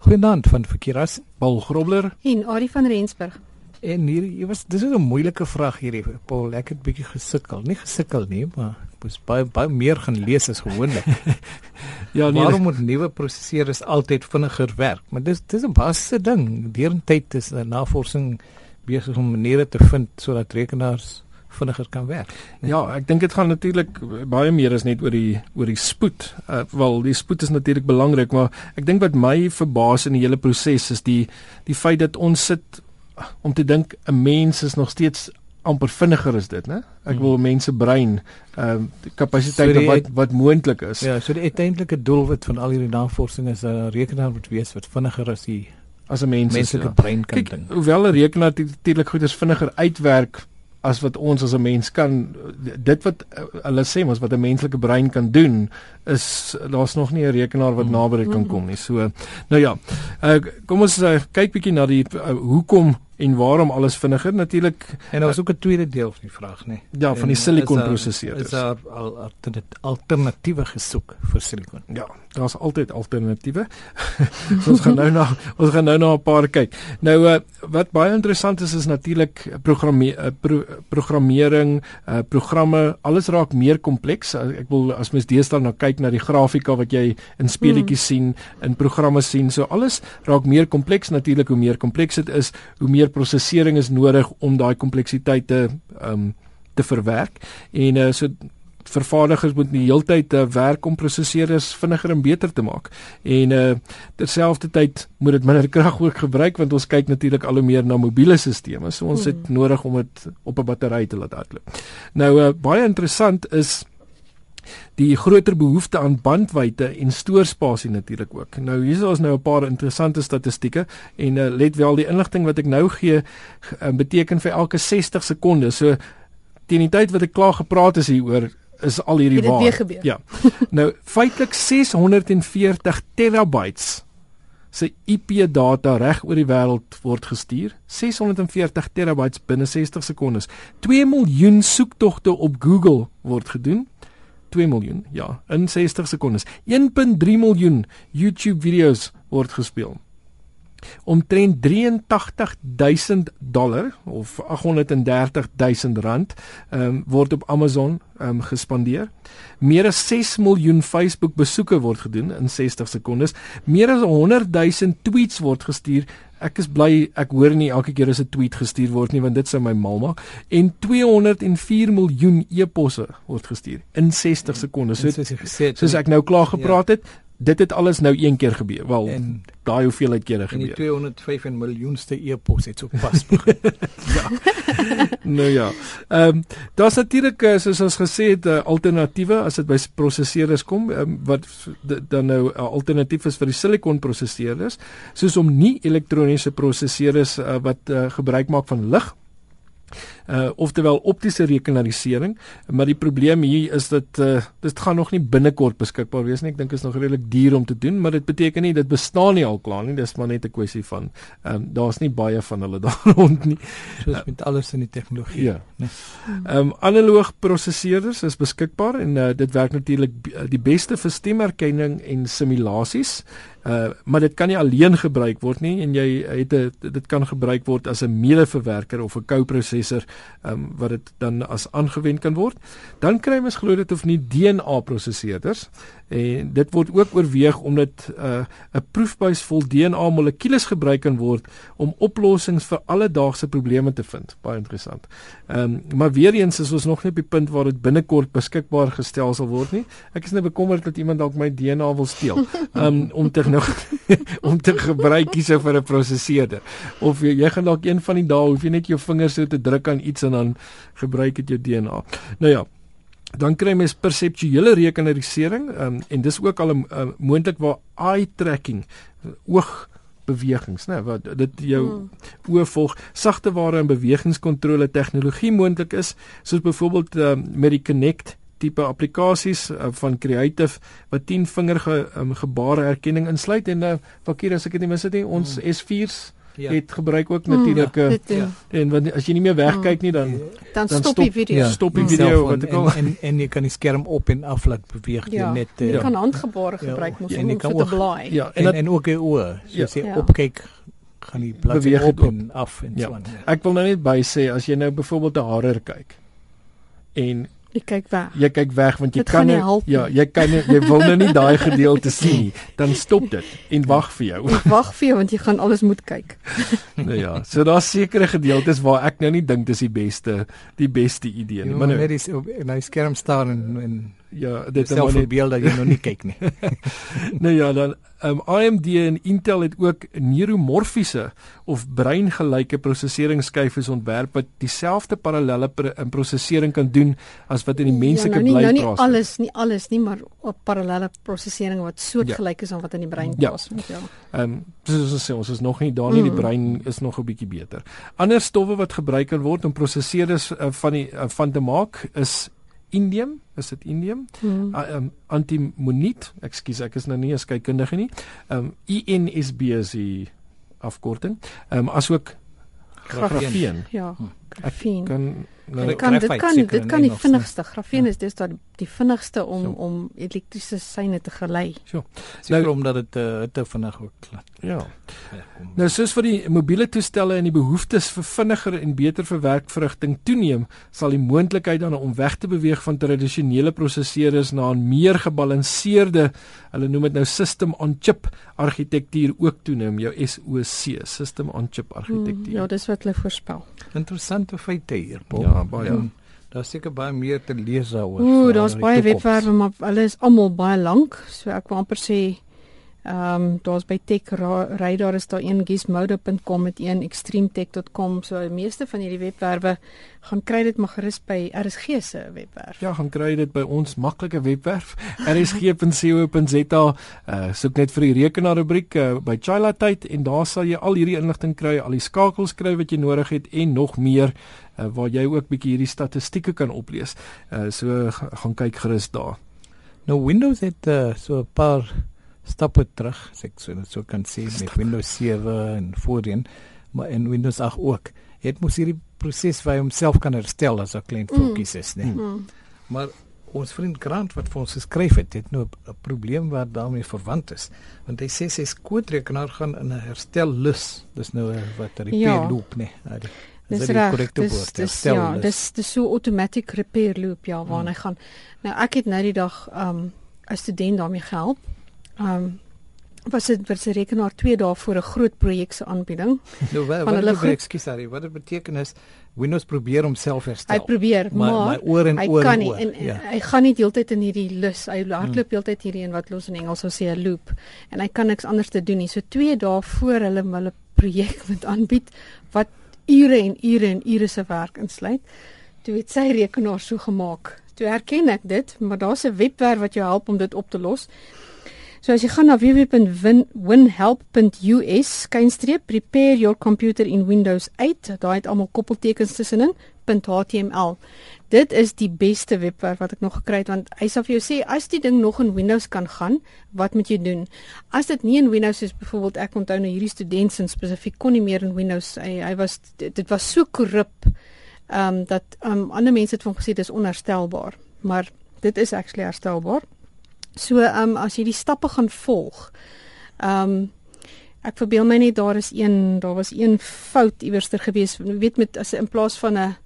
Goeienaand van Verkeeras, Paul Grobler en Ari van Rensburg. En hier, hier was dis is 'n moeilike vraag hierdie. Paul, ek het bietjie gesukkel. Nie gesukkel nie, maar moes baie baie meer gaan lees as gewoonlik. ja, nee, waarom moet nuwe prosesseerders altyd vinniger werk? Maar dis dis 'n basiese ding. Deurentyd is 'n navorsing besig om maniere te vind sodat rekenaars vinniger kan werk. Nee. Ja, ek dink dit gaan natuurlik baie meer as net oor die oor die spoed. Uh, Wel, die spoed is natuurlik belangrik, maar ek dink wat my verbaas in die hele proses is die die feit dat ons sit om te dink 'n mens is nog steeds amper vinniger as dit, né? Ek wil hmm. mense brein ehm uh, kapasiteit so wat wat moontlik is. Ja, so die uiteindelike doelwit van al hierdie navorsing is 'n rekenaar moet wees wat vinniger as die as 'n mens menslike ja. brein kan dink. Hoewel 'n rekenaar natuurlik goed is vinniger uitwerk as wat ons as 'n mens kan dit wat uh, hulle sê mos wat 'n menslike brein kan doen is daar's nog nie 'n rekenaar wat naby dit kan kom nie. So nou ja. Uh, kom ons uh, kyk bietjie na die uh, hoekom en waarom alles vinniger. Natuurlik en daar is ook 'n tweede deel van die vraag nê ja van die silikon prosesseerders is daar al alternatiewe gesoek vir silikon ja daar's altyd alternatiewe. Ons gaan nou na ons gaan nou na 'n paar kyk. Nou uh, wat baie interessant is is natuurlik programme uh, pro, programmering uh, programme. Alles raak meer kompleks. Uh, ek wil as mens deesdae nou kyk na die grafika wat jy in speletjies hmm. sien in programme sien so alles raak meer kompleks natuurlik hoe meer kompleks dit is hoe meer prosesering is nodig om daai kompleksiteit te ehm um, te verwerk en uh, so vervaardigers moet die heeltyd uh, werk om prosesseerders vinniger en beter te maak. En uh terselfdertyd moet dit minder krag ook gebruik want ons kyk natuurlik al hoe meer na mobiele stelsels. So ons het hmm. nodig om dit op 'n battery te laat hardloop. Nou uh baie interessant is die groter behoefte aan bandwydte en stoorspasie natuurlik ook. Nou hier is ons nou 'n paar interessante statistieke en uh, let wel die inligting wat ek nou gee uh, beteken vir elke 60 sekondes. So teen die tyd wat ek klaar gepraat is hieroor is al hierdie waar. Ja. nou feitelik 640 terabytes se IP data reg oor die wêreld word gestuur. 640 terabytes binne 60 sekondes. 2 miljoen soektogte op Google word gedoen. 2 miljoen, ja, in 60 sekondes. 1.3 miljoen YouTube video's word gespeel. Omtrent 83000 dollar of 830000 rand um, word op Amazon um, gespandeer. Meer as 6 miljoen Facebook besoeke word gedoen in 60 sekondes. Meer as 100 000 tweets word gestuur Ek is bly ek hoor nie elke keer as 'n tweet gestuur word nie want dit sou my mal maak. En 204 miljoen e-posse word gestuur in 60 sekondes. So, soos ek nou klaar gepraat ja. het, dit het alles nou een keer gebeur. Wel, en daai hoeveelheid kere gebeur. En die 205 miljoenste e-pos het so pas begin. ja. nou ja. Ehm um, daar's natuurlik eh, soos ons gesê het 'n uh, alternatiewe as dit by prosesseerders kom um, wat dan nou 'n uh, alternatief is vir die silikon prosesseerders soos om nie elektroniese prosesseerders uh, wat uh, gebruik maak van lig uh oftewel optiese rekenarisering maar die probleem hier is dat uh dit gaan nog nie binnekort beskikbaar wees nie. Ek dink is nog redelik duur om te doen maar dit beteken nie dit bestaan nie al klaar nie. Dis maar net 'n kwessie van ehm um, daar's nie baie van hulle daar rond nie. Soos met alles in die tegnologie ja. ehm um, analoog prosesseerders is beskikbaar en uh, dit werk natuurlik die beste vir stemherkenning en simulasies Uh maar dit kan nie alleen gebruik word nie en jy het 'n dit kan gebruik word as 'n medeverwerker of 'n co-prosessor um wat dit dan as aangewend kan word. Dan kry mens glo dit of nie DNA prosesseerders en dit word ook oorweeg omdat uh 'n proefbuis vol DNA molekules gebruik kan word om oplossings vir alledaagse probleme te vind. Baie interessant. Ehm um, maar weer eens is ons nog nie op die punt waar dit binnekort beskikbaar gestel sal word nie. Ek is net bekommerd dat iemand dalk my DNA wil steel. Ehm um, om te nog om te gebruik hier vir 'n prosesseerder. Of jy, jy gaan dalk een van die dae hoef jy net jou vingers so te druk aan iets en dan gebruik dit jou DNA. Nou ja, dan kry mens perseptuele rekenarisering um, en dis ook al 'n uh, moontlik waar eye tracking oog bewegings nê wat dit jou hmm. oë volg sagte ware en bewegingskontrole tegnologie moontlik is soos byvoorbeeld uh, met die Kinect tipe applikasies uh, van Creative wat 10 vinger ge, um, gebare herkenning insluit en uh, Fakir as ek dit nie mis het nie ons hmm. S4s ja. het gebruik ook natuurlik mm, ja. en want as jy nie meer wegkyk nie dan mm. dan, dan stop die video. Ja, stop die video wat ek al en, en en jy kan die skerm op en af laat beweeg ja. jy net uh, jy kan handgebare ja. gebruik ja. mos om so te blaai. Ja, en en, en ook die oë. So as jy ja. opkyk gaan die bladsy op, op en af en ja. so aan. Ek wil nou net by sê as jy nou byvoorbeeld 'n harer kyk en Jy kyk weg. Jy kyk weg want jy dit kan nie, ja, jy kan nie, jy wil nou nie daai gedeelte sien nie. Dan stop dit en wag vir jou. Ek wag vir jou want jy gaan alles moet kyk. nou ja, so daar's sekere gedeeltes waar ek nou nie dink dis die beste die beste idee nie. Maar nou net is op nou skerm staan en en ja, dit is 'n beeld dat jy nog nie kyk nie. nou ja, dan um, AMD en Intel het ook neuromorfiese of breingelyke prosesseringsskyfies ontwerp wat dieselfde parallelle pr prosesering kan doen as wat in die menslike ja, nou brein plaasvind. Nou nie alles, nie alles nie, maar op parallelle prosesering wat soortgelyk ja. is aan wat in die brein plaasvind. Ja. Ehm um, soos ons sê, ons is nog nie daar nie, mm. die brein is nog 'n bietjie beter. Ander stowwe wat gebruik kan word om prosesseerders uh, van die uh, van te maak is indium, is dit indium? Hmm. Uh, um, antimoniet, ekskuus, ek is nou nie 'n skeikundige nie. Um INSB is die afkorting. Um asook grafeen. Ja, hm. grafeen. Kan Nou, dit kan dit kan dit kan die vinnigste grafeen ja. is dis daai die vinnigste om so. om elektriese seine te gelei. So. Seker nou, omdat dit uh, te vinnig ook klap. Ja. ja nou soos vir die mobiele toestelle en die behoeftes vir vinniger en beter verwerkvrugting toeneem, sal die moontlikheid dan om weg te beweeg van tradisionele prosesseerders na 'n meer gebalanseerde, hulle noem dit nou system on chip argitektuur ook toeneem, jou SoC, system on chip argitektuur. Hmm, ja, dis wat hulle voorspel. Interessante feite hier, Paul. Ja, baie. Hmm. Daar's seker baie meer te lees daaroor. Ooh, daar's baie webwerwe, maar hulle is almal baie lank, so ek wil amper sê Ehm um, daar's by Tech Radar is daar een gizmodo.com met een extremetech.com so die meeste van hierdie webwerwe gaan kry dit maar gerus by RSG se webwerf. Ja, gaan kry dit by ons maklike webwerf rsg.co.za. Uh soek net vir die rekenaar rubriek uh, by Chila tyd en daar sal jy al hierdie inligting kry, al die skakels kry wat jy nodig het en nog meer uh, waar jy ook bietjie hierdie statistieke kan oplees. Uh so gaan kyk gerus daar. Nou Windows het uh, so 'n paar stappe terug, as ek so net so kan sê met Windows 7 en voorheen, maar in Windows 8 ook. Het mos hierdie proses vir homself kan herstel as 'n klein foutjies is, né? Nee. Mm. Maar ons vriend Grant wat vir ons geskryf het, het nou 'n probleem wat daarmee verwant is. Want hy sê sy skootrekenaar gaan in 'n herstel-lus. Dis nou wat 'n repair ja. loop, né? Nee. Dis reg. Dis dis ja, dis dis so automatic repair loop ja, waar mm. hy gaan. Nou ek het nou die dag um 'n student daarmee gehelp um, was dit vir sy rekenaar 2 dae voor 'n groot projek se aanbieding. Nou wat wat hulle ekskuus sorry, wat dit beteken is Windows probeer homself herstel. Hy probeer, maar, maar my oor en hy oor kan nie en, en ja. hy gaan nie deeltyd in hierdie lus. Hy hardloop hmm. deeltyd hierdie en wat los in Engels sou sê 'n loop en hy kan niks anders te doen nie. So 2 dae voor hulle hulle projek moet aanbied wat ure en ure en ure se werk insluit. Toe het sy rekenaar so gemaak. Toe herken ek dit, maar daar's 'n webwerf wat jou help om dit op te los. So as jy gaan na www.winhelp.us skynstreep prepare your computer in Windows 8, daai het almal koppeltekens tussenin .html. Dit is die beste webwerf wat ek nog gekry het want hy sê vir jou sê as die ding nog in Windows kan gaan, wat moet jy doen? As dit nie in Windows is byvoorbeeld ek onthou nou hierdie student sin spesifiek kon nie meer in Windows hy, hy was dit was so korrup ehm um, dat ehm um, ander mense het van gesê dis onherstelbaar, maar dit is actually herstelbaar. So ehm um, as jy die stappe gaan volg. Ehm um, ek verbeel my net daar is een daar was een fout iewerster gewees. Jy weet met as in plaas van 'n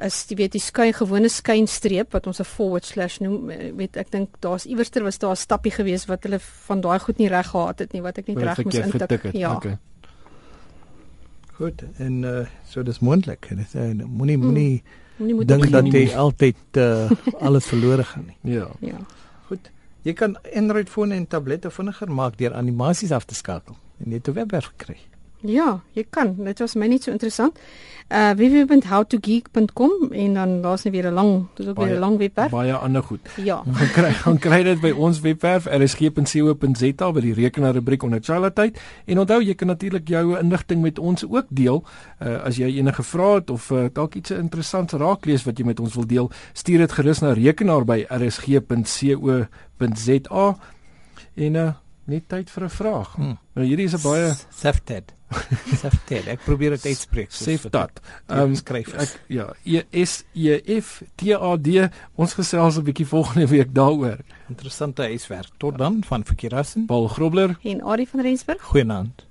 as jy weet die skyn gewone skynstreep wat ons 'n forward slash noem, eh, weet ek dink daar's iewerster was daar 'n stappie gewees wat hulle van daai goed nie reg gehad het nie wat ek nie reg moes intik. Ja. Okay. Goed en uh, so dis moontlik. Dit uh, moenie moenie mm. dink dat jy altyd uh, alles verlore gaan nie. Ja. Ja. Jy kan Android fone en tablette vinniger maak deur animasies af te skakel en net 'n webwerf kry. Ja, jy kan. Dit was my net so interessant. Uh www.howtogeek.com en dan daar's net weer 'n lang, dis ook baie, weer 'n lang webwerf. Baie ander goed. Ja. Gaan kry gaan kry dit by ons webwerf rsg.co.za by die rekenaar rubriek onder Charlatyd. En onthou jy kan natuurlik jou inligting met ons ook deel. Uh as jy enige vrae het of uh, dalk iets interessants raak lees wat jy met ons wil deel, stuur dit gerus na rekenaar by rsg.co.za. En uh net tyd vir 'n vraag. Hmm. Nou hierdie is 'n baie Safted. Seftat. Ek probeer dit uitspreek. Seftat. Ehm skryf ek ja, E S E F T A D. Ons gesels 'n bietjie volgende week daaroor. Interessante huiswerk. Tot dan van Verkeerassen. Paul Grobler en Ari van Rensburg. Goeienaand.